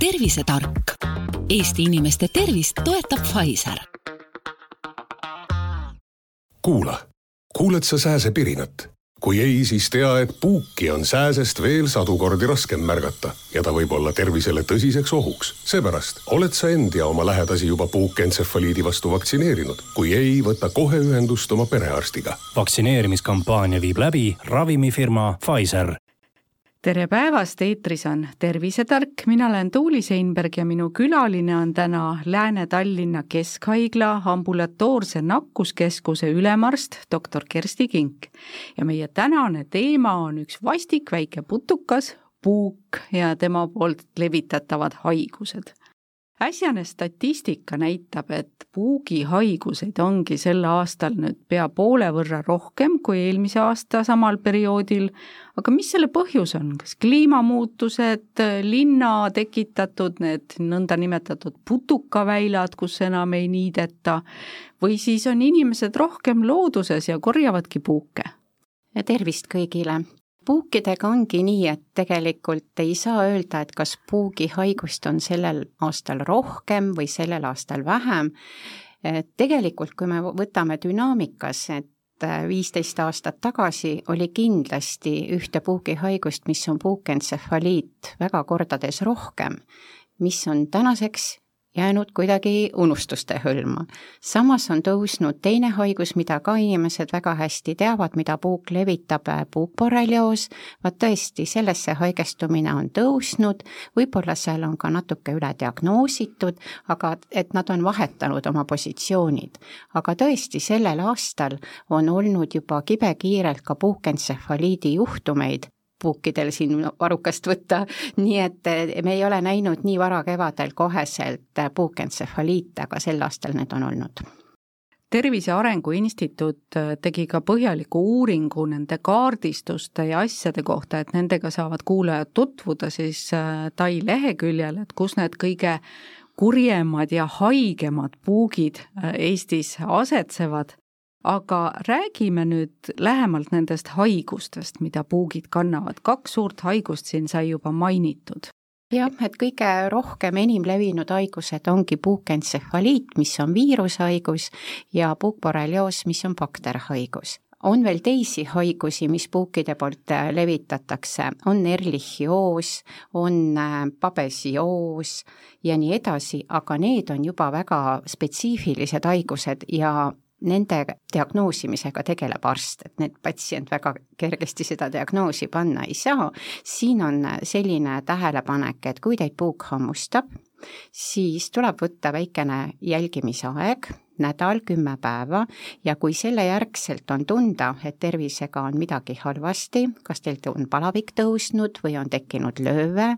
tervisetark. Eesti inimeste tervist toetab Pfizer. kuula, kuuled sa sääsepirinat? kui ei, siis tea, et puuki on sääsest veel sadu kordi raskem märgata ja ta võib olla tervisele tõsiseks ohuks. seepärast oled sa end ja oma lähedasi juba puukentsefaliidi vastu vaktsineerinud. kui ei, võta kohe ühendust oma perearstiga. vaktsineerimiskampaania viib läbi ravimifirma Pfizer tere päevast, eetris on Tervisetark, mina olen Tuuli Seinberg ja minu külaline on täna Lääne-Tallinna Keskhaigla ambulatoorse nakkuskeskuse ülemarst, doktor Kersti Kink. ja meie tänane teema on üks vastik väike putukas, puuk ja tema poolt levitatavad haigused äsjane statistika näitab, et puugihaiguseid ongi sel aastal nüüd pea poole võrra rohkem kui eelmise aasta samal perioodil, aga mis selle põhjus on, kas kliimamuutused, linna tekitatud need nõndanimetatud putukaväilad, kus enam ei niideta, või siis on inimesed rohkem looduses ja korjavadki puuke? tervist kõigile! Puukidega ongi nii, et tegelikult ei saa öelda, et kas puugihaigust on sellel aastal rohkem või sellel aastal vähem. tegelikult, kui me võtame dünaamikas, et viisteist aastat tagasi oli kindlasti ühte puugihaigust, mis on puukentsefaliit, väga kordades rohkem, mis on tänaseks jäänud kuidagi unustuste hõlma. samas on tõusnud teine haigus, mida ka inimesed väga hästi teavad, mida puuk levitab, puukborrelioos, vaat tõesti, sellesse haigestumine on tõusnud, võib-olla seal on ka natuke ülediagnoositud, aga et nad on vahetanud oma positsioonid. aga tõesti, sellel aastal on olnud juba kibekiirelt ka puukentsefaliidi juhtumeid, puukidel siin varrukast võtta, nii et me ei ole näinud nii varakevadel koheselt puukentsefaliite, aga sel aastal need on olnud. Tervise Arengu Instituut tegi ka põhjaliku uuringu nende kaardistuste ja asjade kohta, et nendega saavad kuulajad tutvuda siis Tai leheküljel, et kus need kõige kurjemad ja haigemad puugid Eestis asetsevad aga räägime nüüd lähemalt nendest haigustest, mida puugid kannavad, kaks suurt haigust siin sai juba mainitud. Jah, et kõige rohkem enim levinud haigused ongi puukentsefaliit, mis on viirushaigus, ja puukborrelioos, mis on bakterhaigus. On veel teisi haigusi, mis puukide poolt äh, levitatakse, on erlihioos, on äh, pabesioos ja nii edasi, aga need on juba väga spetsiifilised haigused ja nende diagnoosimisega tegeleb arst, et need patsient väga kergesti seda diagnoosi panna ei saa, siin on selline tähelepanek, et kui teid puuk hammustab, siis tuleb võtta väikene jälgimisaeg, nädal, kümme päeva ja kui selle järgselt on tunda, et tervisega on midagi halvasti, kas teil on palavik tõusnud või on tekkinud lööve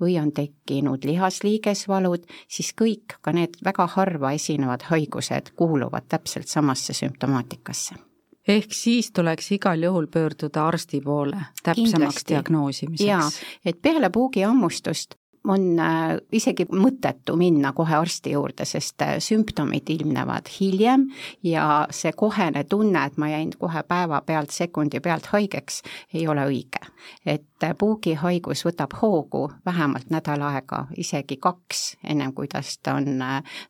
või on tekkinud lihasliigesvalud, siis kõik, ka need väga harva esinevad haigused kuuluvad täpselt samasse sümptomaatikasse ehk siis tuleks igal juhul pöörduda arsti poole täpsemaks Kindlasti. diagnoosimiseks. jaa, et peale puugihammustust on äh, isegi mõttetu minna kohe arsti juurde, sest äh, sümptomid ilmnevad hiljem ja see kohene tunne, et ma jäin kohe päevapealt, sekundi pealt haigeks, ei ole õige. et äh, puugihaigus võtab hoogu vähemalt nädal aega, isegi kaks, ennem kui tast on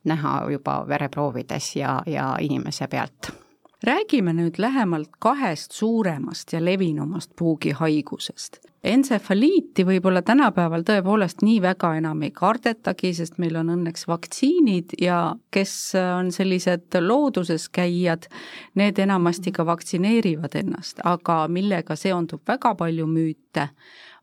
näha juba vereproovides ja, ja inimese pealt räägime nüüd lähemalt kahest suuremast ja levinumast puugihaigusest. Entsefaliiti võib-olla tänapäeval tõepoolest nii väga enam ei kardetagi, sest meil on õnneks vaktsiinid ja kes on sellised looduses käijad, need enamasti ka vaktsineerivad ennast, aga millega seondub väga palju müüte,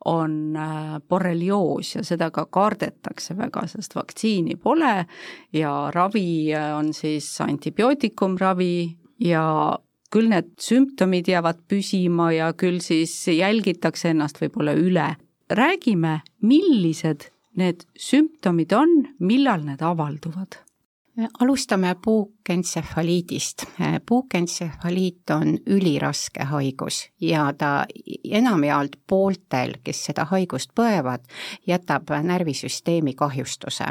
on äh, borrelioos ja seda ka kardetakse väga, sest vaktsiini pole ja ravi on siis antibiootikumravi ja küll need sümptomid jäävad püsima ja küll siis jälgitakse ennast võib-olla üle. räägime, millised need sümptomid on, millal need avalduvad alustame puukentsefaliidist. puukentsefaliit on üliraske haigus ja ta enamjaolt pooltel, kes seda haigust põevad, jätab närvisüsteemi kahjustuse.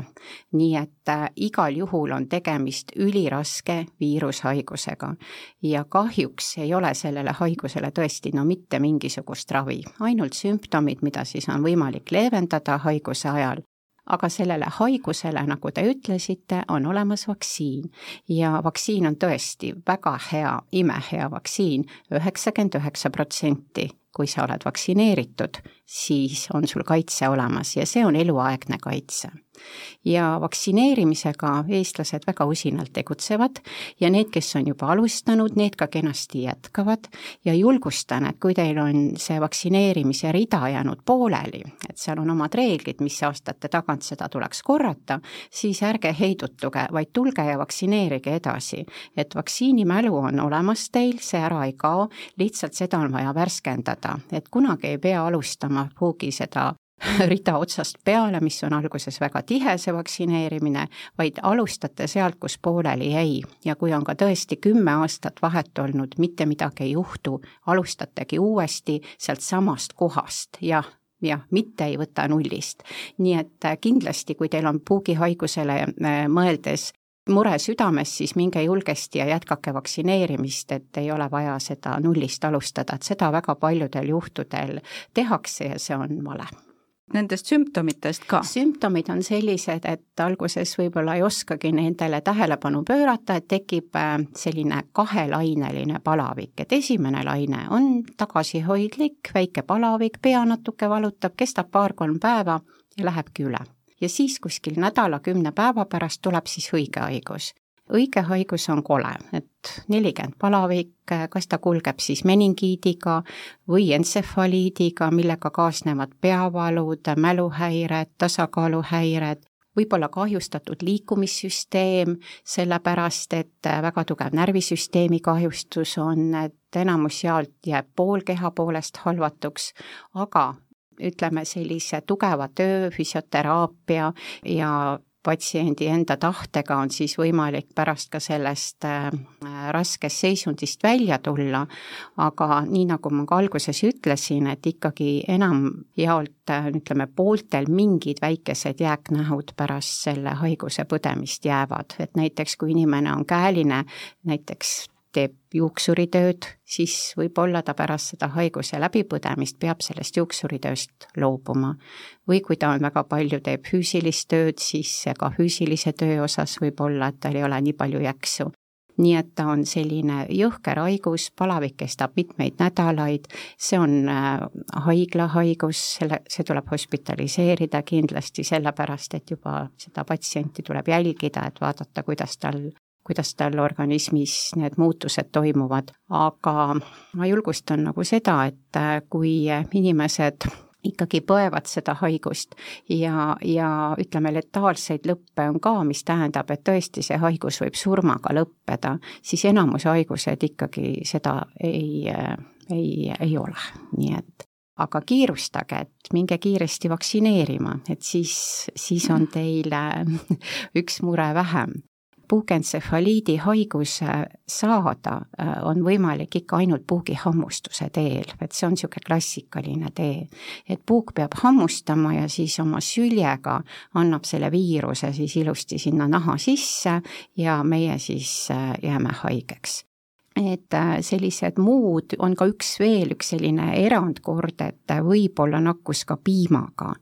nii et äh, igal juhul on tegemist üliraske viirushaigusega ja kahjuks ei ole sellele haigusele tõesti no mitte mingisugust ravi, ainult sümptomid, mida siis on võimalik leevendada haiguse ajal aga sellele haigusele, nagu te ütlesite, on olemas vaktsiin. Ja vaktsiin on tõesti väga hea, imehea vaktsiin, üheksakümmend üheksa protsenti. Kui sa oled vaktsineeritud, siis on sul kaitse olemas ja see on eluaegne kaitse ja vaktsineerimisega eestlased väga usinalt tegutsevad ja need, kes on juba alustanud, need ka kenasti jätkavad ja julgustan, et kui teil on see vaktsineerimise rida jäänud pooleli, et seal on omad reeglid, mis aastate tagant seda tuleks korrata, siis ärge heidutuge, vaid tulge ja vaktsineerige edasi. et vaktsiinimälu on olemas teil, see ära ei kao, lihtsalt seda on vaja värskendada, et kunagi ei pea alustama pruugi seda rida otsast peale, mis on alguses väga tihe, see vaktsineerimine, vaid alustate sealt, kus pooleli jäi. ja kui on ka tõesti kümme aastat vahet olnud, mitte midagi ei juhtu, alustategi uuesti sealt samast kohast, jah, jah, mitte ei võta nullist. nii et äh, kindlasti, kui teil on puugihaigusele äh, mõeldes mure südames, siis minge julgesti ja jätkake vaktsineerimist, et ei ole vaja seda nullist alustada, et seda väga paljudel juhtudel tehakse ja see on vale nendest sümptomitest ka? sümptomid on sellised, et alguses võib-olla ei oskagi nendele tähelepanu pöörata, et tekib äh, selline kahelaineline palavik, et esimene laine on tagasihoidlik, väike palavik, pea natuke valutab, kestab paar-kolm päeva ja lähebki üle. ja siis kuskil nädala-kümne päeva pärast tuleb siis õige haigus õige haigus on kole, et nelikümmend palavik, kas ta kulgeb siis meningiidiga või entsefaliidiga, millega kaasnevad peavalud, mäluhäired, tasakaaluhäired, võib-olla kahjustatud liikumissüsteem, sellepärast et väga tugev närvisüsteemi kahjustus on, et enamus jaolt jääb pool keha poolest halvatuks, aga ütleme, sellise tugeva töö, füsioteraapia ja patsiendi enda tahtega on siis võimalik pärast ka sellest äh, raskest seisundist välja tulla, aga nii, nagu ma ka alguses ütlesin, et ikkagi enamjaolt äh, ütleme, pooltel mingid väikesed jääknähud pärast selle haiguse põdemist jäävad, et näiteks kui inimene on käeline, näiteks teeb juuksuritööd, siis võib-olla ta pärast seda haiguse läbipõdemist peab sellest juuksuritööst loobuma. või kui ta on väga palju, teeb füüsilist tööd, siis ka füüsilise töö osas võib olla, et tal ei ole nii palju jaksu. nii et ta on selline jõhker haigus, palavik kestab mitmeid nädalaid, see on äh, haiglahaigus, selle, see tuleb hospitaliseerida kindlasti sellepärast, et juba seda patsienti tuleb jälgida, et vaadata, kuidas tal kuidas tal organismis need muutused toimuvad, aga ma julgustan nagu seda, et äh, kui inimesed ikkagi põevad seda haigust ja, ja ütleme, letaalseid lõppe on ka, mis tähendab, et tõesti see haigus võib surmaga lõppeda, siis enamus haigused ikkagi seda ei, ei, ei ole, nii et aga kiirustage, et minge kiiresti vaktsineerima, et siis, siis on teil üks mure vähem puukentsefaliidi haiguse saada äh, on võimalik ikka ainult puugihammustuse teel, et see on niisugune klassikaline tee. et puuk peab hammustama ja siis oma süljega annab selle viiruse siis ilusti sinna naha sisse ja meie siis äh, jääme haigeks et äh, sellised muud, on ka üks veel, üks selline erandkord, et võib olla nakkus ka piimaga.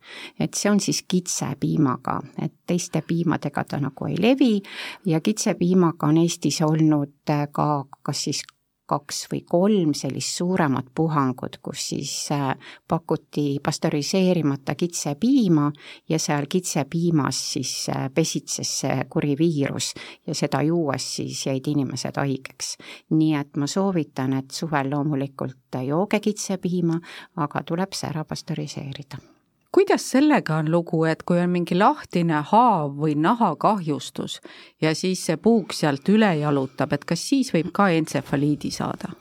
et see on siis kitsepiimaga, et teiste piimadega ta nagu ei levi ja kitsepiimaga on Eestis olnud äh, ka kas siis kaks või kolm sellist suuremat puhangut, kus siis äh, pakuti pastöriseerimata kitsepiima ja seal kitsepiimas siis äh, pesitses see kuri viirus ja seda juues siis jäid inimesed haigeks. nii et ma soovitan, et suvel loomulikult jooge kitsepiima, aga tuleb see ära pastöriseerida kuidas sellega on lugu, et kui on mingi lahtine haav või nahakahjustus ja siis see puuk sealt üle jalutab, et kas siis võib ka entsefaliidi saada?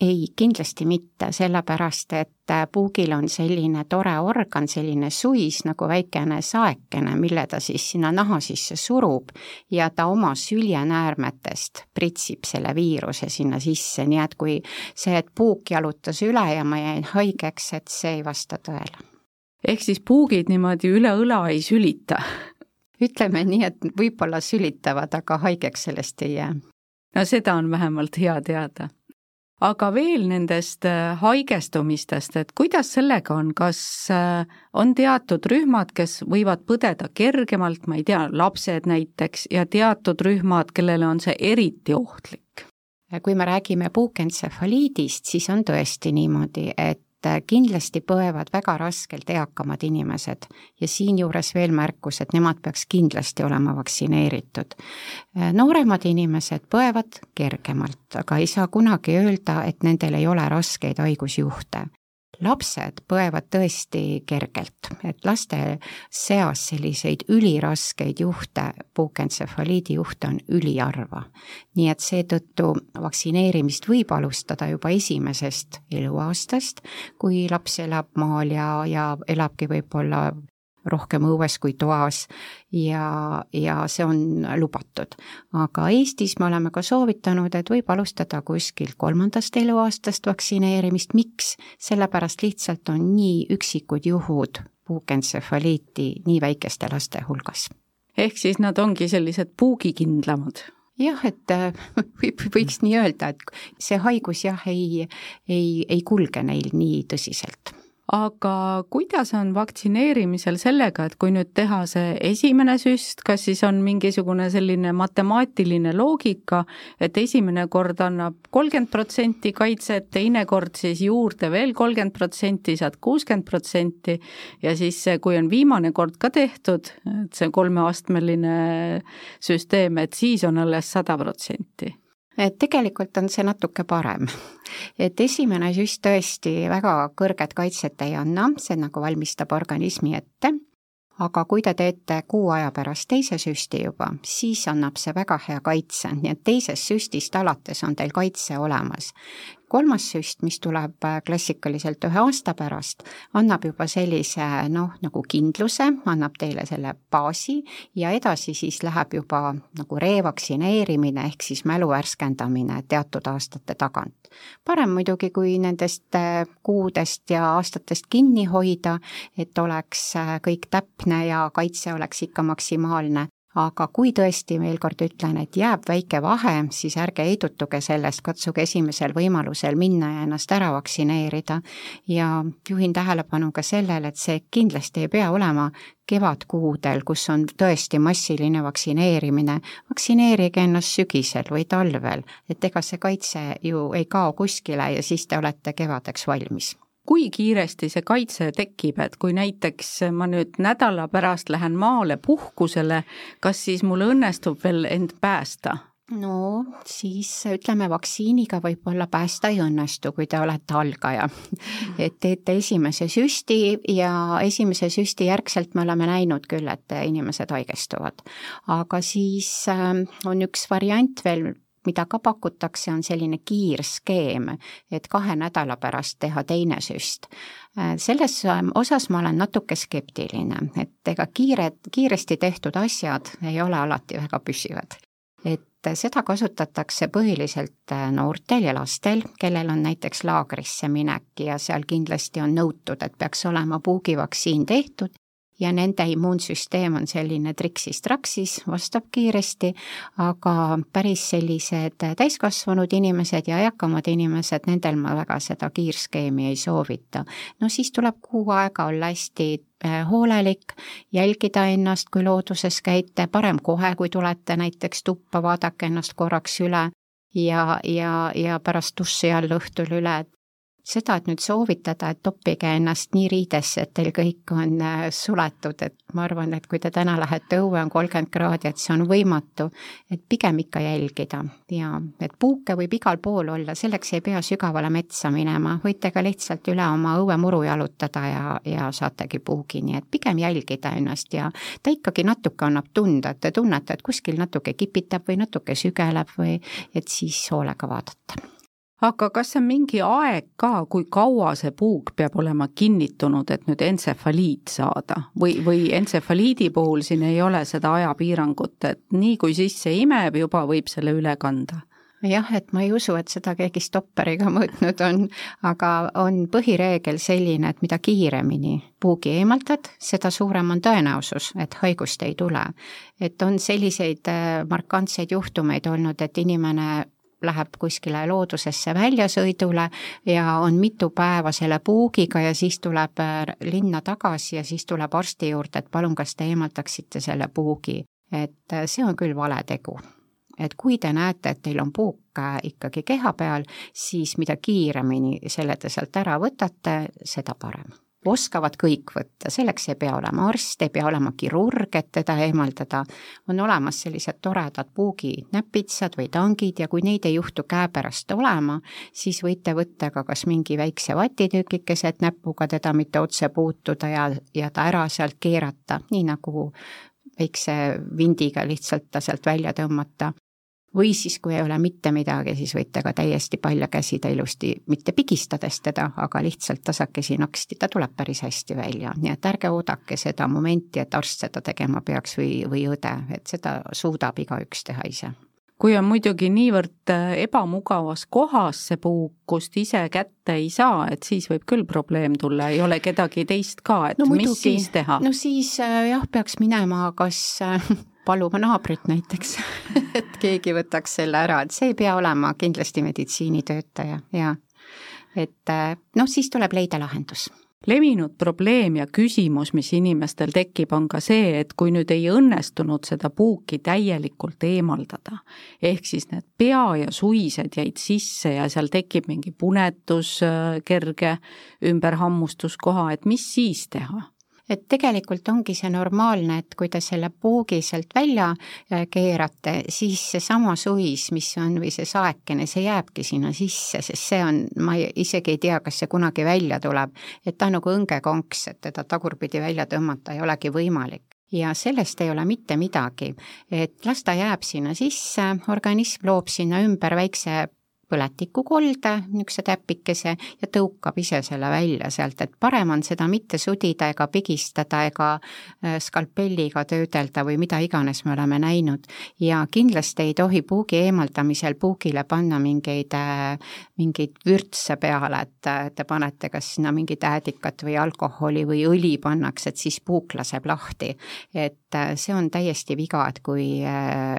ei, kindlasti mitte, sellepärast et puugil on selline tore organ, selline suis nagu väikene saekene, mille ta siis sinna naha sisse surub ja ta oma süljenäärmetest pritsib selle viiruse sinna sisse, nii et kui see, et puuk jalutas üle ja ma jäin haigeks, et see ei vasta tõele ehk siis puugid niimoodi üle õla ei sülita? ütleme nii, et võib-olla sülitavad, aga haigeks sellest ei jää. no seda on vähemalt hea teada. aga veel nendest äh, haigestumistest, et kuidas sellega on, kas äh, on teatud rühmad, kes võivad põdeda kergemalt, ma ei tea, lapsed näiteks, ja teatud rühmad, kellele on see eriti ohtlik? kui me räägime puukentsefaliidist, siis on tõesti niimoodi, et kindlasti põevad väga raskelt eakamad inimesed ja siinjuures veel märkus, et nemad peaks kindlasti olema vaktsineeritud. nooremad inimesed põevad kergemalt, aga ei saa kunagi öelda, et nendel ei ole raskeid haigusjuhte lapsed põevad tõesti kergelt, et laste seas selliseid üliraskeid juhte, puukentsefaliidi juhte on üliharva. nii et seetõttu vaktsineerimist võib alustada juba esimesest eluaastast, kui laps elab maal ja, ja elabki võib-olla rohkem õues kui toas ja, ja see on lubatud. aga Eestis me oleme ka soovitanud, et võib alustada kuskilt kolmandast eluaastast vaktsineerimist, miks? sellepärast lihtsalt on nii üksikud juhud puukentsefaliiti nii väikeste laste hulgas. ehk siis nad ongi sellised puugikindlamad? jah, et äh, võib, võiks nii öelda, et see haigus jah, ei, ei, ei kulge neil nii tõsiselt aga kuidas on vaktsineerimisel sellega, et kui nüüd teha see esimene süst, kas siis on mingisugune selline matemaatiline loogika, et esimene kord annab kolmkümmend protsenti kaitset, teine kord siis juurde veel kolmkümmend protsenti, saad kuuskümmend protsenti ja siis, kui on viimane kord ka tehtud, et see kolmeastmeline süsteem, et siis on alles sada protsenti et tegelikult on see natuke parem. et esimene süst tõesti väga kõrget kaitset ei anna, see nagu valmistab organismi ette, aga kui te teete kuu aja pärast teise süsti juba, siis annab see väga hea kaitse, nii et teisest süstist alates on teil kaitse olemas kolmas süst, mis tuleb äh, klassikaliselt ühe aasta pärast, annab juba sellise noh, nagu kindluse, annab teile selle baasi ja edasi siis läheb juba nagu revaktsineerimine ehk siis mälu värskendamine teatud aastate tagant. parem muidugi, kui nendest äh, kuudest ja aastatest kinni hoida, et oleks äh, kõik täpne ja kaitse oleks ikka maksimaalne, aga kui tõesti, veel kord ütlen, et jääb väike vahe, siis ärge heidutuge sellest, katsuge esimesel võimalusel minna ja ennast ära vaktsineerida. ja juhin tähelepanu ka sellele, et see kindlasti ei pea olema kevadkuudel, kus on tõesti massiline vaktsineerimine, vaktsineerige ennast sügisel või talvel, et ega see kaitse ju ei kao kuskile ja siis te olete kevadeks valmis kui kiiresti see kaitse tekib, et kui näiteks ma nüüd nädala pärast lähen maale puhkusele, kas siis mul õnnestub veel end päästa? no siis ütleme, vaktsiiniga võib-olla päästa ei õnnestu, kui te olete algaja. et teete esimese süsti ja esimese süsti järgselt me oleme näinud küll, et inimesed haigestuvad. aga siis ähm, on üks variant veel mida ka pakutakse, on selline kiirskeem, et kahe nädala pärast teha teine süst. selles osas ma olen natuke skeptiline, et ega kiired, kiiresti tehtud asjad ei ole alati väga püsivad. et seda kasutatakse põhiliselt noortel ja lastel, kellel on näiteks laagrisse minek ja seal kindlasti on nõutud, et peaks olema puugivaktsiin tehtud ja nende immuunsüsteem on selline treksis-traksis, vastab kiiresti, aga päris sellised täiskasvanud inimesed ja eakamad inimesed, nendel ma väga seda kiirskeemi ei soovita. no siis tuleb kuu aega olla hästi äh, hoolelik, jälgida ennast, kui looduses käite, parem kohe, kui tulete näiteks tuppa, vaadake ennast korraks üle ja, ja, ja pärast duši all õhtul üle, et seda, et nüüd soovitada, et toppige ennast nii riidesse, et teil kõik on äh, suletud, et ma arvan, et kui te täna lähete õue, on kolmkümmend kraadi, et see on võimatu, et pigem ikka jälgida ja et puuke võib igal pool olla, selleks ei pea sügavale metsa minema, võite ka lihtsalt üle oma õuemuru jalutada ja, ja saategi puugi, nii et pigem jälgida ennast ja ta ikkagi natuke annab tunda, et te tunnete, et kuskil natuke kipitab või natuke sügeleb või et siis hoolega vaadata aga kas on mingi aeg ka, kui kaua see puuk peab olema kinnitunud, et nüüd entsefaliit saada või, või entsefaliidi puhul siin ei ole seda ajapiirangut, et nii kui sisse imeb, juba võib selle üle kanda? jah, et ma ei usu, et seda keegi stopperiga mõõtnud on, aga on põhireegel selline, et mida kiiremini puugi eemaldad, seda suurem on tõenäosus, et haigust ei tule. et on selliseid äh, markantseid juhtumeid olnud, et inimene läheb kuskile loodusesse väljasõidule ja on mitu päeva selle puugiga ja siis tuleb äh, linna tagasi ja siis tuleb arsti juurde, et palun, kas te eemaldaksite selle puugi. et äh, see on küll vale tegu. et kui te näete, et teil on puuk äh, ikkagi keha peal, siis mida kiiremini selle te sealt ära võtate, seda parem oskavad kõik võtta, selleks ei pea olema arst, ei pea olema kirurg, et teda eemaldada. on olemas sellised toredad puuginäpitsad või tangid ja kui neid ei juhtu käepärast olema, siis võite võtta ka kas mingi väikse vatitükikese, et näpuga teda mitte otse puutuda ja, ja ta ära sealt keerata, nii nagu väikse vindiga lihtsalt ta sealt välja tõmmata või siis, kui ei ole mitte midagi, siis võite ka täiesti palja käsida ilusti, mitte pigistades teda, aga lihtsalt tasakesi naksti, ta tuleb päris hästi välja, nii et ärge oodake seda momenti, et arst seda tegema peaks või, või õde, et seda suudab igaüks teha ise. Kui on muidugi niivõrd äh, ebamugavas kohas see puuk, kust ise kätte ei saa, et siis võib küll probleem tulla, ei ole kedagi teist ka, et no, muidugi, mis siis teha? no siis äh, jah, peaks minema kas äh, paluma naabrit näiteks. Et keegi võtaks selle ära, et see ei pea olema kindlasti meditsiinitöötaja. Ja et noh, siis tuleb leida lahendus. Levinud probleem ja küsimus, mis inimestel tekib, on ka see, et kui nüüd ei õnnestunud seda puuki täielikult eemaldada, ehk siis need pea ja suised jäid sisse ja seal tekib mingi punetus, kerge ümberhammustuskoha, et mis siis teha? Et tegelikult ongi see normaalne, et kui te selle puugi sealt välja äh, keerate, siis seesama suis, mis on, või see saekene, see jääbki sinna sisse, sest see on, ma isegi ei tea, kas see kunagi välja tuleb, et ta on nagu õngekonks, et teda tagurpidi välja tõmmata ei olegi võimalik. Ja sellest ei ole mitte midagi, et las ta jääb sinna sisse, organism loob sinna ümber väikse põletikukolde, niisuguse täpikese ja tõukab ise selle välja sealt, et parem on seda mitte sudida ega pigistada ega äh, skalpelliga töödelda või mida iganes me oleme näinud. ja kindlasti ei tohi puugi eemaldamisel puugile panna mingeid, äh, mingeid vürtse peale, et äh, te panete kas sinna mingit äädikat või alkoholi või õli pannakse, et siis puuk laseb lahti. et see on täiesti viga, et kui,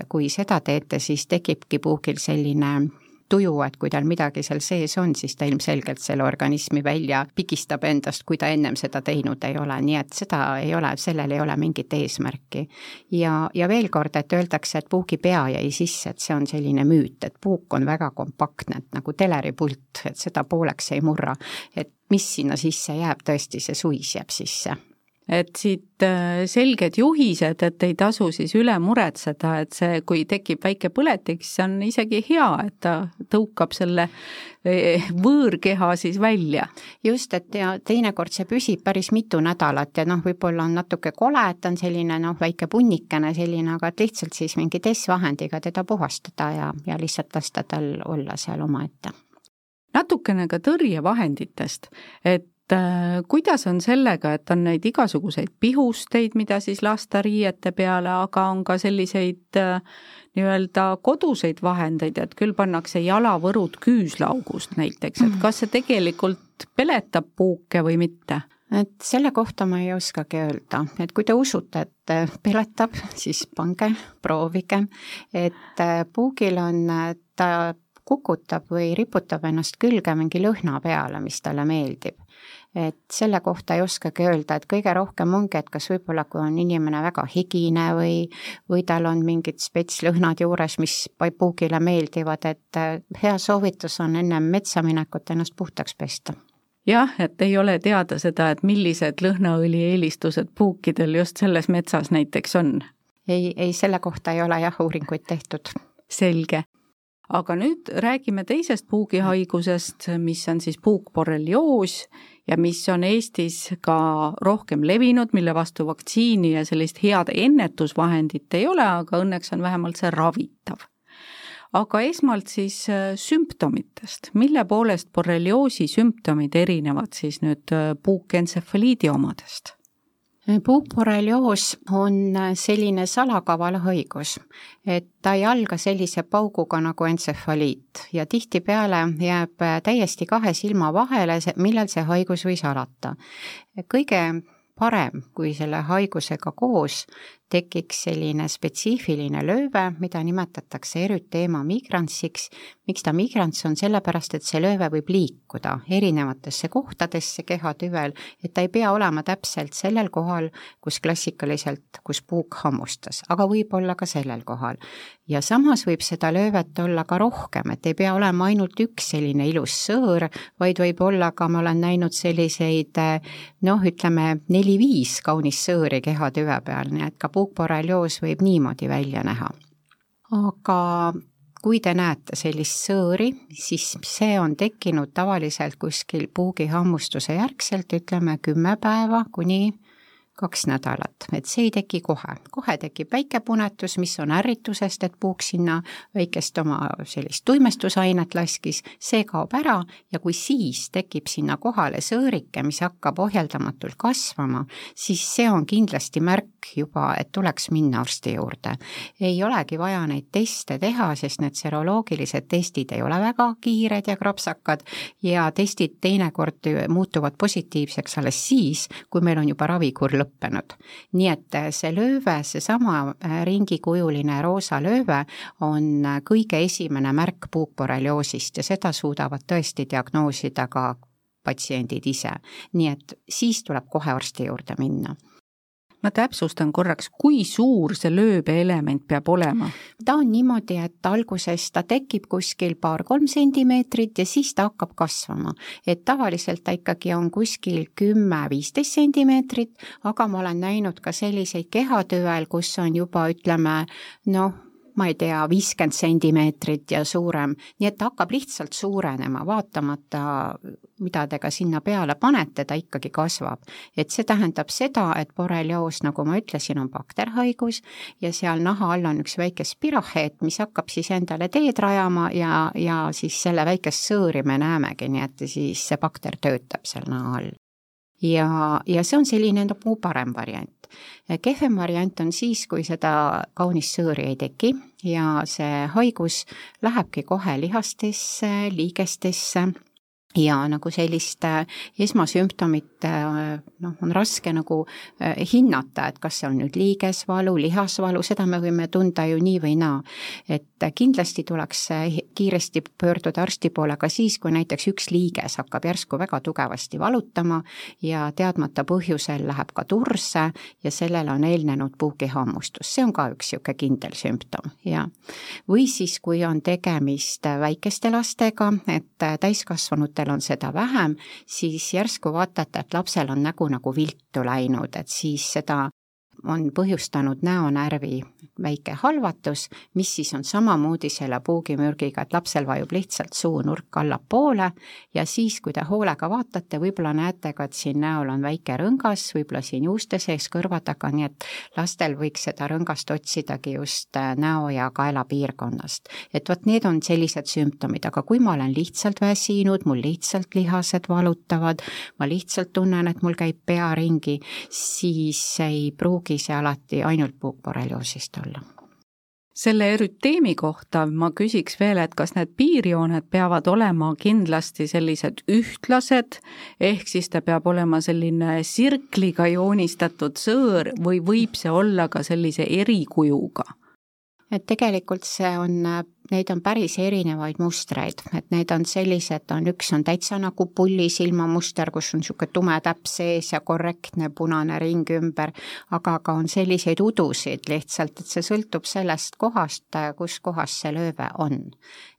kui seda teete, siis tekibki puugil selline tuju, et kui tal midagi seal sees on, siis ta ilmselgelt selle organismi välja pigistab endast, kui ta ennem seda teinud ei ole, nii et seda ei ole, sellel ei ole mingit eesmärki. ja, ja veel kord, et öeldakse, et puugi pea jäi sisse, et see on selline müüt, et puuk on väga kompaktne, et nagu teleripult, et seda pooleks ei murra. et mis sinna sisse jääb, tõesti see suis jääb sisse et siit äh, selged juhised, et ei tasu siis üle muretseda, et see, kui tekib väike põletik, siis on isegi hea, et ta tõukab selle e, võõrkeha siis välja. just, et ja teinekord see püsib päris mitu nädalat ja noh, võib-olla on natuke kole, et on selline noh, väike punnikene selline, aga et lihtsalt siis mingi testvahendiga teda puhastada ja, ja lihtsalt lasta tal olla seal omaette natukene ka tõrjevahenditest, et kuidas on sellega, et on neid igasuguseid pihusteid, mida siis lasta riiete peale, aga on ka selliseid äh, nii-öelda koduseid vahendeid, et küll pannakse jalavõrud küüslaugust näiteks, et kas see tegelikult peletab puuke või mitte? et selle kohta ma ei oskagi öelda, et kui te usute, et äh, peletab, siis pange, proovige, et puugil on, ta kukutab või riputab ennast külge mingi lõhna peale, mis talle meeldib et selle kohta ei oskagi öelda, et kõige rohkem ongi, et kas võib-olla, kui on inimene väga higine või, või tal on mingid spetslõhnad juures, mis puugile meeldivad, et äh, hea soovitus on ennem metsa minekut ennast puhtaks pesta jah, et ei ole teada seda, et millised lõhnaõli eelistused puukidel just selles metsas näiteks on. ei, ei selle kohta ei ole jah uuringuid tehtud. selge aga nüüd räägime teisest puugihaigusest, mis on siis puukborrelioos ja mis on Eestis ka rohkem levinud, mille vastu vaktsiini ja sellist head ennetusvahendit ei ole, aga õnneks on vähemalt see ravitav. aga esmalt siis äh, sümptomitest, mille poolest borrelioosi sümptomid erinevad siis nüüd äh, puukentsefaliidi omadest? Puukborrelioos on selline salakaval haigus, et ta ei alga sellise pauguga nagu entsefaliit ja tihtipeale jääb täiesti kahe silma vahele, millal see haigus võis alata. kõige parem, kui selle haigusega koos tekiks selline spetsiifiline lööve, mida nimetatakse erüteema migrantsiks. miks ta migrants on, sellepärast et see lööve võib liikuda erinevatesse kohtadesse kehatüvel, et ta ei pea olema täpselt sellel kohal, kus klassikaliselt, kus puuk hammustas, aga võib olla ka sellel kohal. ja samas võib seda löövet olla ka rohkem, et ei pea olema ainult üks selline ilus sõõr, vaid võib olla ka, ma olen näinud selliseid noh, ütleme neli-viis kaunist sõõri kehatüve peal, nii et ka puukborrelioos võib niimoodi välja näha. aga kui te näete sellist sõõri, siis see on tekkinud tavaliselt kuskil puugihammustuse järgselt, ütleme kümme päeva kuni kaks nädalat, et see ei teki kohe. kohe tekib väike punetus, mis on ärritusest, et puuk sinna väikest oma sellist tuimestusainet laskis, see kaob ära ja kui siis tekib sinna kohale sõõrike, mis hakkab ohjeldamatult kasvama, siis see on kindlasti märk juba, et tuleks minna arsti juurde. ei olegi vaja neid teste teha, sest need seroloogilised testid ei ole väga kiired ja krapsakad ja testid teinekord muutuvad positiivseks alles siis, kui meil on juba ravikur lõppenud lõppenud. nii et äh, see lööve, seesama äh, ringikujuline roosa lööve on äh, kõige esimene märk puukborrelioosist ja seda suudavad tõesti diagnoosida ka patsiendid ise. nii et siis tuleb kohe arsti juurde minna ma täpsustan korraks, kui suur see lööbeelement peab olema? ta on niimoodi, et alguses ta tekib kuskil paar-kolm sentimeetrit ja siis ta hakkab kasvama. et tavaliselt ta ikkagi on kuskil kümme-viisteist sentimeetrit, aga ma olen näinud ka selliseid kehatüvel, kus on juba ütleme noh, ma ei tea, viiskümmend sentimeetrit ja suurem, nii et ta hakkab lihtsalt suurenema, vaatamata mida te ka sinna peale panete, ta ikkagi kasvab. et see tähendab seda, et borrelioos, nagu ma ütlesin, on bakterhaigus ja seal naha all on üks väike spiraheet, mis hakkab siis endale teed rajama ja, ja siis selle väikest sõõri me näemegi, nii et siis see bakter töötab seal naha all ja, ja see on selline nagu parem variant. Kehvem variant on siis, kui seda kaunist sõõri ei teki ja see haigus lähebki kohe lihastesse, liigestesse ja nagu sellist äh, esmasümptomit äh, noh, on raske nagu äh, hinnata, et kas see on nüüd liigesvalu, lihasvalu, seda me võime tunda ju nii või naa. et kindlasti tuleks kiiresti pöörduda arsti poole ka siis, kui näiteks üks liiges hakkab järsku väga tugevasti valutama ja teadmata põhjusel läheb ka turse ja sellele on eelnenud puugihammustus, see on ka üks niisugune kindel sümptom ja või siis, kui on tegemist väikeste lastega, et täiskasvanud lapsetel on seda vähem, siis järsku vaatate, et lapsel on nägu nagu viltu läinud, et siis seda on põhjustanud näonärvi väike halvatus, mis siis on samamoodi selle puugimürgiga, et lapsel vajub lihtsalt suunurk allapoole ja siis, kui te hoolega vaatate, võib-olla näete ka, et siin näol on väike rõngas, võib-olla siin juuste sees kõrva taga, nii et lastel võiks seda rõngast otsidagi just äh, näo ja kaela piirkonnast. et vot need on sellised sümptomid, aga kui ma olen lihtsalt väsinud, mul lihtsalt lihased valutavad, ma lihtsalt tunnen, et mul käib pea ringi, siis ei pruugi see alati ainult puukborrelioosist olla. selle erüteemi kohta ma küsiks veel, et kas need piirjooned peavad olema kindlasti sellised ühtlased, ehk siis ta peab olema selline sirkliga joonistatud sõõr või võib see olla ka sellise erikujuga? et tegelikult see on neid on päris erinevaid mustreid, et need on sellised, on üks on täitsa nagu pullisilmamuster, kus on niisugune tume täpp sees ja korrektne punane ring ümber, aga ka on selliseid udusid lihtsalt, et see sõltub sellest kohast, kus kohas see lööve on.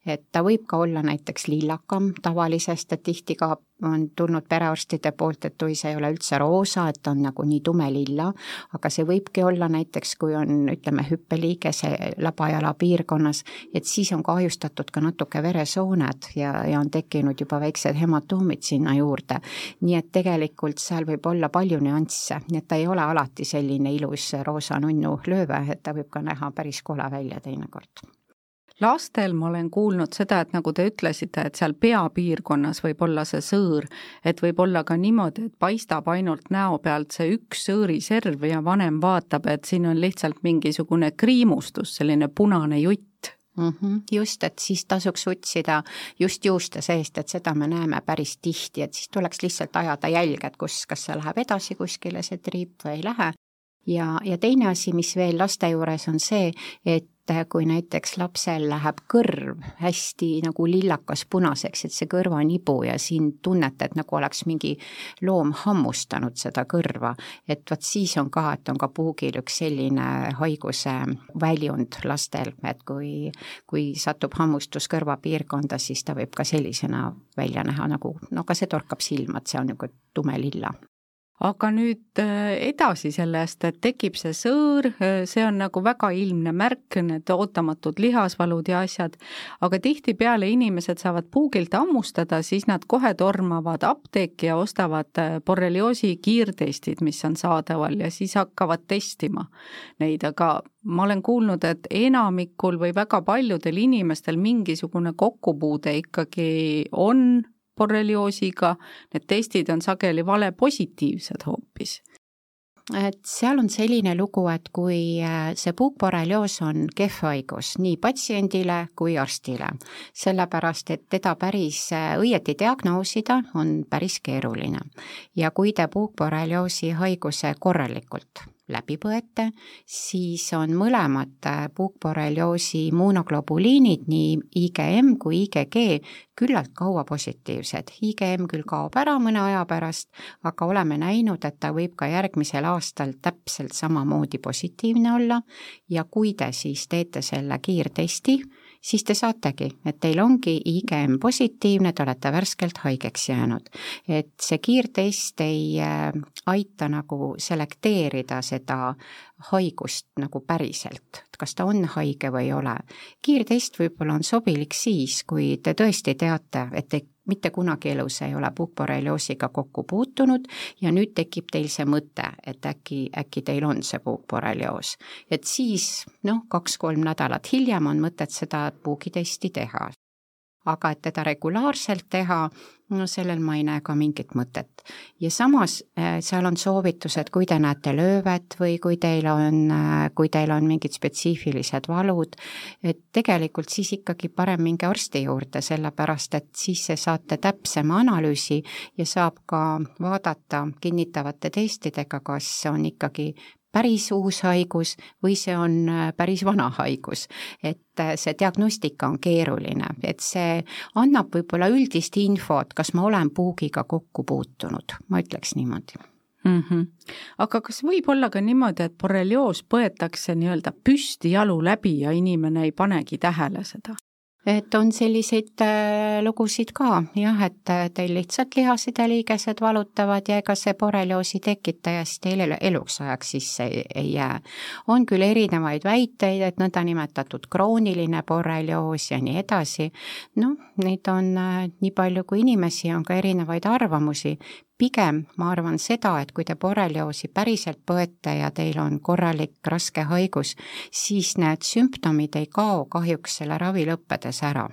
Et ta võib ka olla näiteks lillakam tavalisest, et tihti ka on tulnud perearstide poolt, et oi, see ei ole üldse roosa, et on nagu nii tumelilla, aga see võibki olla näiteks, kui on, ütleme, hüppeliigese labajala piirkonnas, et siis on kahjustatud ka natuke veresooned ja, ja on tekkinud juba väiksed hematoomid sinna juurde. nii et tegelikult seal võib olla palju nüansse, nii et ta ei ole alati selline ilus roosa nunnu lööve, et ta võib ka näha päris kole välja teinekord lastel ma olen kuulnud seda, et nagu te ütlesite, et seal peapiirkonnas võib olla see sõõr, et võib olla ka niimoodi, et paistab ainult näo pealt see üks sõõriserv ja vanem vaatab, et siin on lihtsalt mingisugune kriimustus, selline punane jutt mm. -hmm. just, et siis tasuks otsida just juuste seest, et seda me näeme päris tihti, et siis tuleks lihtsalt ajada jälge, et kus, kas see läheb edasi kuskile, see triip või ei lähe. ja, ja teine asi, mis veel laste juures on see, et et kui näiteks lapsel läheb kõrv hästi nagu lillakas punaseks, et see kõrvanibu ja siin tunnete, et nagu oleks mingi loom hammustanud seda kõrva, et vot siis on ka, et on ka puugil üks selline haiguse väljund lastel, et kui, kui satub hammustus kõrvapiirkonda, siis ta võib ka sellisena välja näha nagu, no aga see torkab silma, et see on niisugune tume lilla aga nüüd äh, edasi sellest, et tekib see sõõr, äh, see on nagu väga ilmne märk, need ootamatud lihasvalud ja asjad, aga tihtipeale inimesed saavad puugilt hammustada, siis nad kohe tormavad apteeki ja ostavad äh, borrelioosi kiirtestid, mis on saadaval ja siis hakkavad testima neid, aga ma olen kuulnud, et enamikul või väga paljudel inimestel mingisugune kokkupuude ikkagi on borrelioosiga, need testid on sageli valepositiivsed hoopis et seal on selline lugu, et kui äh, see puukborrelioos on kehv haigus nii patsiendile kui arstile, sellepärast et teda päris äh, õieti diagnoosida on päris keeruline. ja kui te puukborrelioosi haiguse korralikult läbi põete, siis on mõlemad äh, puukborrelioosi immunoglobuliinid, nii IgM kui IgG, küllalt kaua positiivsed. IgM küll kaob ära mõne aja pärast, aga oleme näinud, et ta võib ka järgmisel aastal täpselt samamoodi positiivne olla ja kui te siis teete selle kiirtesti, siis te saategi, et teil ongi IgM positiivne, te olete värskelt haigeks jäänud. et see kiirtest ei äh, aita nagu selekteerida seda haigust nagu päriselt, et kas ta on haige või ei ole. kiirtest võib-olla on sobilik siis, kui te tõesti teate, et te mitte kunagi elus ei ole puukborrelioosiga kokku puutunud ja nüüd tekib teil see mõte, et äkki, äkki teil on see puukborrelioos. et siis noh, kaks-kolm nädalat hiljem on mõtet seda puugitesti teha aga et teda regulaarselt teha, no sellel ma ei näe ka mingit mõtet. ja samas äh, seal on soovitused, kui te näete löövet või kui teil on, äh, kui teil on mingid spetsiifilised valud, et tegelikult siis ikkagi parem minge arsti juurde, sellepärast et siis saate täpsema analüüsi ja saab ka vaadata kinnitavate testidega, kas on ikkagi päris uus haigus või see on äh, päris vana haigus. et äh, see diagnostika on keeruline, et see annab võib-olla üldist infot, kas ma olen puugiga kokku puutunud, ma ütleks niimoodi mm. -hmm. aga kas võib olla ka niimoodi, et borrelioos põetakse nii-öelda püstijalu läbi ja inimene ei panegi tähele seda? Et on selliseid äh, lugusid ka jah, et äh, teil lihtsalt lihased ja liigesed valutavad ja ega see borrelioosi tekitaja siis teil eluks ajaks sisse ei, ei jää. on küll erinevaid väiteid, et nõndanimetatud krooniline borrelioos ja nii edasi, noh, neid on äh, nii palju kui inimesi, on ka erinevaid arvamusi, pigem ma arvan seda, et kui te borrelioosi päriselt põete ja teil on korralik raske haigus, siis need sümptomid ei kao kahjuks selle ravi lõppedes ära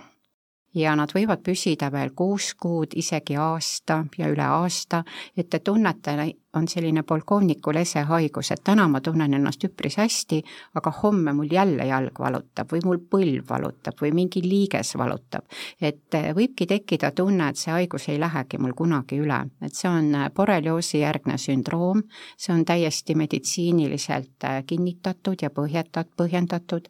ja nad võivad püsida veel kuus kuud, isegi aasta ja üle aasta, et te tunnete, on selline polkovniku lesehaigus, et täna ma tunnen ennast üpris hästi, aga homme mul jälle jalg valutab või mul põlv valutab või mingi liiges valutab. et eh, võibki tekkida tunne, et see haigus ei lähegi mul kunagi üle, et see on eh, borrelioosi järgne sündroom, see on täiesti meditsiiniliselt eh, kinnitatud ja põhjendatud, põhjendatud,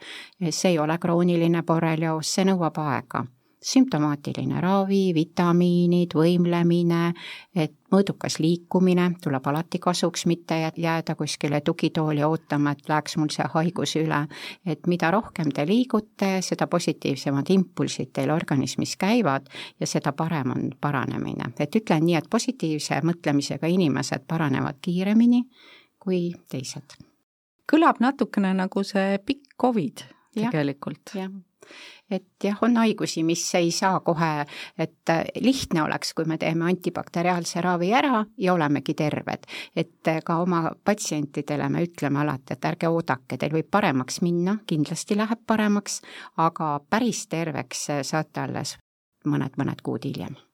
see ei ole krooniline borrelioos, see nõuab aega sümptomaatiline ravi, vitamiinid, võimlemine, et mõõdukas liikumine tuleb alati kasuks, mitte jääda kuskile tugitooli ootama, et läheks mul see haigus üle. et mida rohkem te liigute, seda positiivsemad impulsid teil organismis käivad ja seda parem on paranemine. et ütlen nii, et positiivse mõtlemisega inimesed paranevad kiiremini kui teised. kõlab natukene nagu see pikk Covid tegelikult. jah et jah, on haigusi, mis ei saa kohe, et äh, lihtne oleks, kui me teeme antibakteriaalse ravi ära ja olemegi terved. et äh, ka oma patsientidele me ütleme alati, et ärge oodake, teil võib paremaks minna, kindlasti läheb paremaks, aga päris terveks äh, saate alles mõned-mõned kuud hiljem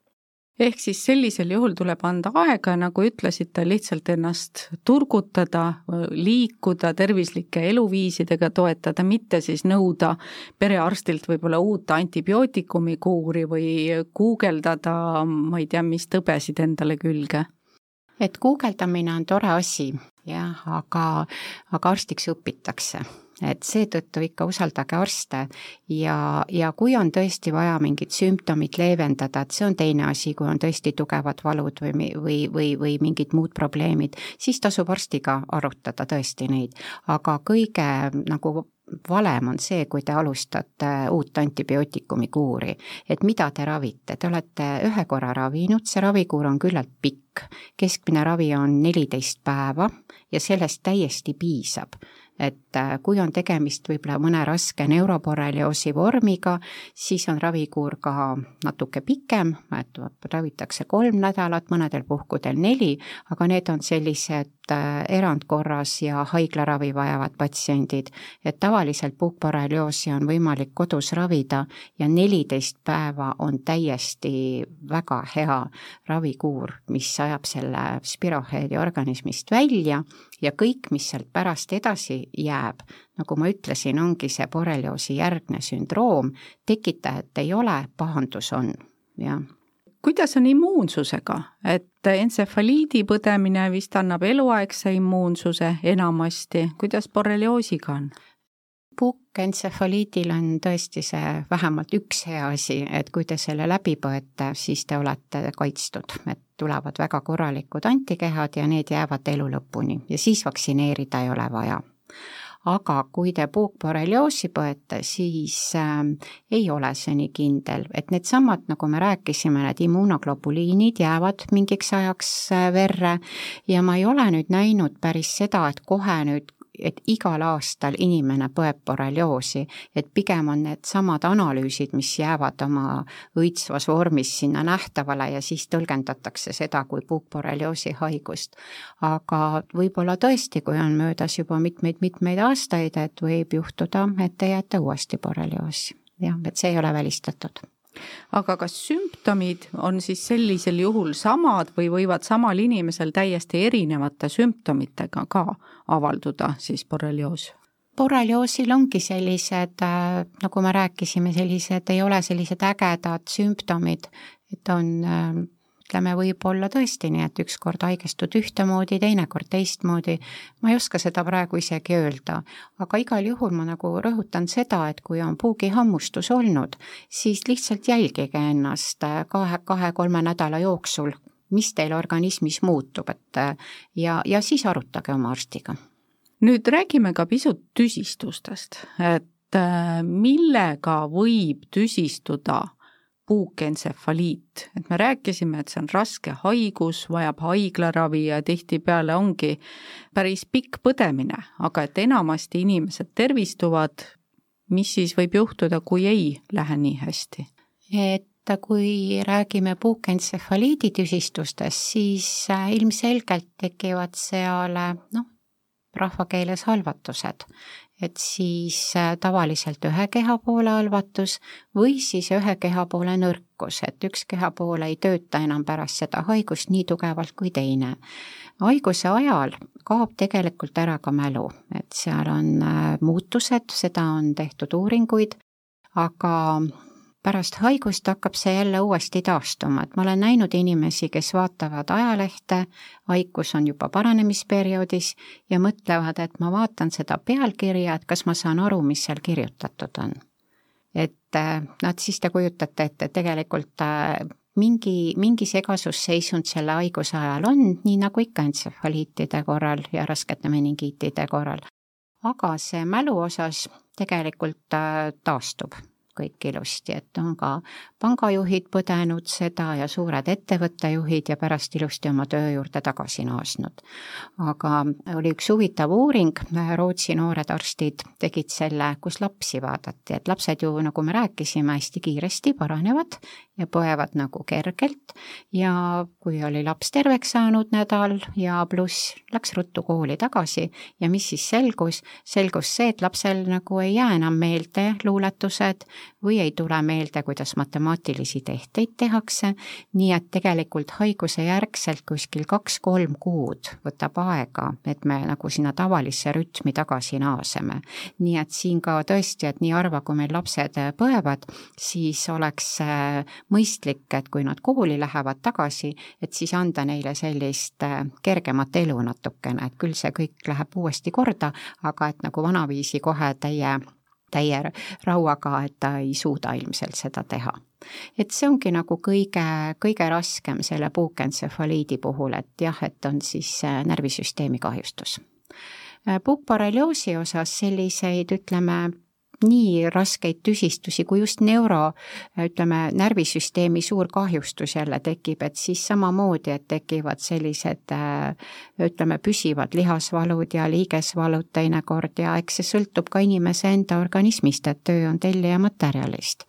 ehk siis sellisel juhul tuleb anda aega, nagu ütlesite, lihtsalt ennast turgutada, liikuda, tervislike eluviisidega toetada, mitte siis nõuda perearstilt võib-olla uut antibiootikumikuuri või guugeldada, ma ei tea, mis tõbesid endale külge. Et guugeldamine on tore asi, jah, aga, aga arstiks õpitakse et seetõttu ikka usaldage arste. Ja, ja kui on tõesti vaja mingit sümptomit leevendada, et see on teine asi, kui on tõesti tugevad valud või, või, või, või mingid muud probleemid, siis tasub arstiga arutada tõesti neid. aga kõige nagu valem on see, kui te alustate uut antibiootikumi kuuri, et mida te ravite, te olete ühe korra ravinud, see ravikuur on küllalt pikk, keskmine ravi on neliteist päeva ja sellest täiesti piisab et äh, kui on tegemist võib-olla mõne raske neuroborrelioosi vormiga, siis on ravikuur ka natuke pikem, et ravitakse kolm nädalat, mõnedel puhkudel neli, aga need on sellised erandkorras ja haiglaravi vajavad patsiendid, et tavaliselt puhkborrelioosi on võimalik kodus ravida ja neliteist päeva on täiesti väga hea ravikuur, mis ajab selle spiroheedi organismist välja ja kõik, mis sealt pärast edasi jääb, nagu ma ütlesin, ongi see borrelioosi järgne sündroom, tekitajat ei ole, pahandus on, jah kuidas on immuunsusega, et entsefaliidi põdemine vist annab eluaegse immuunsuse enamasti, kuidas borrelioosiga on? puukentsefaliidil on tõesti see vähemalt üks hea asi, et kui te selle läbi põete, siis te olete kaitstud, et tulevad väga korralikud antikehad ja need jäävad elu lõpuni. Ja siis vaktsineerida ei ole vaja aga kui te puukborrelioosi põete, siis äh, ei ole see nii kindel, et needsamad, nagu me rääkisime, need immuunoglobuliinid jäävad mingiks ajaks äh, verre. Ja ma ei ole nüüd näinud päris seda, et kohe nüüd et igal aastal inimene põeb borrelioosi, et pigem on needsamad analüüsid, mis jäävad oma õitsvas vormis sinna nähtavale ja siis tõlgendatakse seda kui puukborrelioosi haigust. aga võib-olla tõesti, kui on möödas juba mitmeid-mitmeid aastaid, et võib juhtuda, et te jääte uuesti borrelioosi. jah, et see ei ole välistatud aga kas sümptomid on siis sellisel juhul samad või võivad samal inimesel täiesti erinevate sümptomitega ka avalduda siis borrelioos? borrelioosil ongi sellised, äh, nagu me rääkisime, sellised, ei ole sellised ägedad sümptomid, et on äh, ütleme, võib olla tõesti nii, et ükskord haigestud ühtemoodi, teinekord teistmoodi, ma ei oska seda praegu isegi öelda, aga igal juhul ma nagu rõhutan seda, et kui on puugihammustus olnud, siis lihtsalt jälgige ennast kahe, kahe-kolme nädala jooksul, mis teil organismis muutub, et ja, ja siis arutage oma arstiga. nüüd räägime ka pisut tüsistustest, et millega võib tüsistuda puukentsefaliit, et me rääkisime, et see on raske haigus, vajab haiglaravi ja tihtipeale ongi päris pikk põdemine, aga et enamasti inimesed tervistuvad, mis siis võib juhtuda, kui ei lähe nii hästi? et kui räägime puukentsefaliidi tüsistustest, siis äh, ilmselgelt tekivad seal noh, rahvakeeles halvatused et siis äh, tavaliselt ühe kehapoole halvatus või siis ühe kehapoole nõrkus, et üks kehapool ei tööta enam pärast seda haigust nii tugevalt kui teine. haiguse ajal kaob tegelikult ära ka mälu, et seal on äh, muutused, seda on tehtud uuringuid, aga pärast haigust hakkab see jälle uuesti taastuma, et ma olen näinud inimesi, kes vaatavad ajalehte, haigus on juba paranemisperioodis ja mõtlevad, et ma vaatan seda pealkirja, et kas ma saan aru, mis seal kirjutatud on. et noh, siis te kujutate ette, et tegelikult äh, mingi, mingi segasusseisund selle haiguse ajal on, nii nagu ikka entsefaliitide korral ja raskete meningiitide korral. aga see mälu osas tegelikult äh, taastub kõik ilusti, et on ka pangajuhid põdenud seda ja suured ettevõttejuhid ja pärast ilusti oma töö juurde tagasi naasnud. aga oli üks huvitav uuring, Rootsi noored arstid tegid selle, kus lapsi vaadati, et lapsed ju, nagu me rääkisime, hästi kiiresti paranevad ja põevad nagu kergelt. Ja kui oli laps terveks saanud nädal ja pluss läks ruttu kooli tagasi ja mis siis selgus, selgus see, et lapsel nagu ei jää enam meelde luuletused või ei tule meelde, kuidas matemaatilisi tehteid tehakse, nii et tegelikult haiguse järgselt kuskil kaks-kolm kuud võtab aega, et me nagu sinna tavalisse rütmi tagasi naaseme. nii et siin ka tõesti, et nii harva, kui meil lapsed põevad, siis oleks äh, mõistlik, et kui nad kooli lähevad tagasi, et siis anda neile sellist äh, kergemat elu natukene, et küll see kõik läheb uuesti korda, aga et nagu vanaviisi kohe täie täie rauaga, et ta ei suuda ilmselt seda teha. et see ongi nagu kõige, kõige raskem selle puukentsefaliidi puhul, et jah, et on siis äh, närvisüsteemi kahjustus puukborrelioosi osas selliseid, ütleme, nii raskeid tüsistusi, kui just neuro, ütleme, närvisüsteemi suur kahjustus jälle tekib, et siis samamoodi, et tekivad sellised ütleme, püsivad lihasvalud ja liigesvalud teinekord ja eks see sõltub ka inimese enda organismist, et töö on tellija materjalist.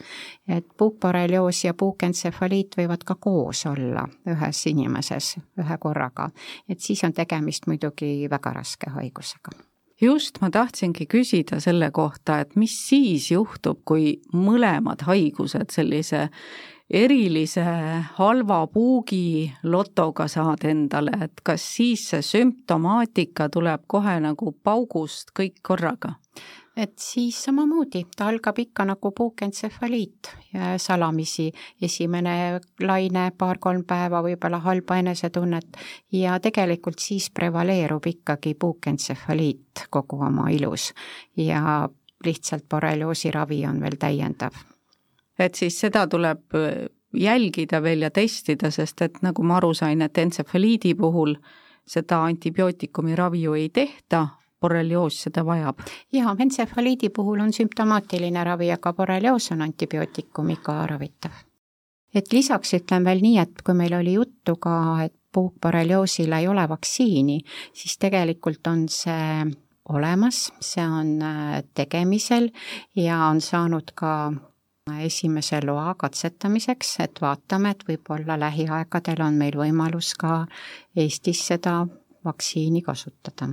et puukborrelioos ja puukentsefaliit võivad ka koos olla ühes inimeses ühe korraga, et siis on tegemist muidugi väga raske haigusega just, ma tahtsingi küsida selle kohta, et mis siis juhtub, kui mõlemad haigused sellise erilise halva puugi lotoga saad endale, et kas siis see sümptomaatika tuleb kohe nagu paugust kõik korraga? Et siis samamoodi, ta algab ikka nagu puukentsefaliit salamisi, esimene laine, paar-kolm päeva võib-olla halba enesetunnet ja tegelikult siis prevaleerub ikkagi puukentsefaliit kogu oma ilus. Ja lihtsalt borrelioosi ravi on veel täiendav. et siis seda tuleb äh, jälgida veel ja testida, sest et nagu ma aru sain, et entsefaliidi puhul seda antibiootikumi ravi ju ei tehta, borrelioos seda vajab? jaa, entsefaliidi puhul on sümptomaatiline ravi, aga borrelioos on antibiootikumiga ravitav. et lisaks ütlen veel nii, et kui meil oli juttu ka, et puukborrelioosile ei ole vaktsiini, siis tegelikult on see olemas, see on äh, tegemisel ja on saanud ka esimese loa katsetamiseks, et vaatame, et võib-olla lähiaegadel on meil võimalus ka Eestis seda vaktsiini kasutada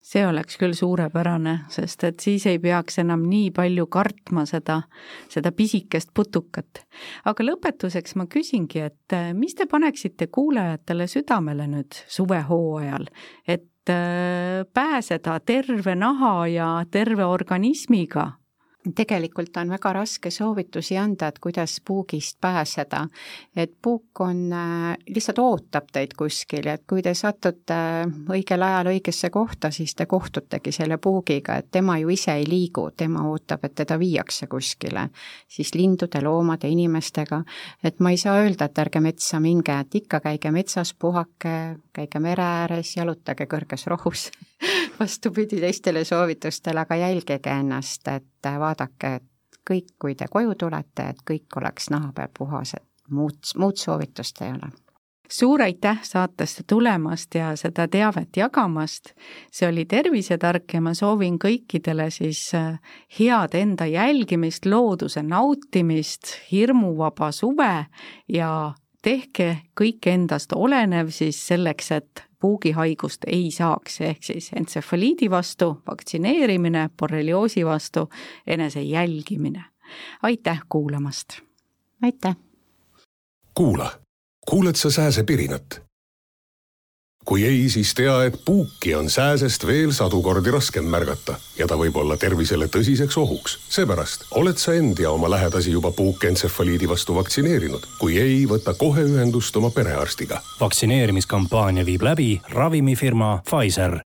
see oleks küll suurepärane, sest et siis ei peaks enam nii palju kartma seda, seda pisikest putukat. aga lõpetuseks ma küsingi, et äh, mis te paneksite kuulajatele südamele nüüd suvehooajal, et äh, pääseda terve naha ja terve organismiga tegelikult on väga raske soovitusi anda, et kuidas puugist pääseda. et puuk on, äh, lihtsalt ootab teid kuskil et kui te satute äh, õigel ajal õigesse kohta, siis te kohtutegi selle puugiga, et tema ju ise ei liigu, tema ootab, et teda viiakse kuskile. siis lindude, loomade, inimestega, et ma ei saa öelda, et ärge metsa minge, et ikka käige metsas, puhake, käige mere ääres, jalutage kõrges rohus vastupidi teistele soovitustele, aga jälgige ennast, et vaadake, et kõik, kui te koju tulete, et kõik oleks naha peal puhas, et muud, muud soovitust ei ole suur aitäh saatesse tulemast ja seda teavet jagamast. see oli Tervisetark ja ma soovin kõikidele siis äh, head enda jälgimist, looduse nautimist, hirmuvaba suve ja tehke kõik endast olenev siis selleks, et puugihaigust ei saaks, ehk siis entsefaliidi vastu vaktsineerimine, borrelioosi vastu enese jälgimine. aitäh kuulamast! aitäh! kuula, kuuled sa sääsepirinat? Kui ei, siis tea, et puuki on sääsest veel sadu kordi raskem märgata ja ta võib olla tervisele tõsiseks ohuks. seepärast oled sa end ja oma lähedasi juba puukentsefaliidi vastu vaktsineerinud. kui ei, võta kohe ühendust oma perearstiga. vaktsineerimiskampaania viib läbi ravimifirma Pfizer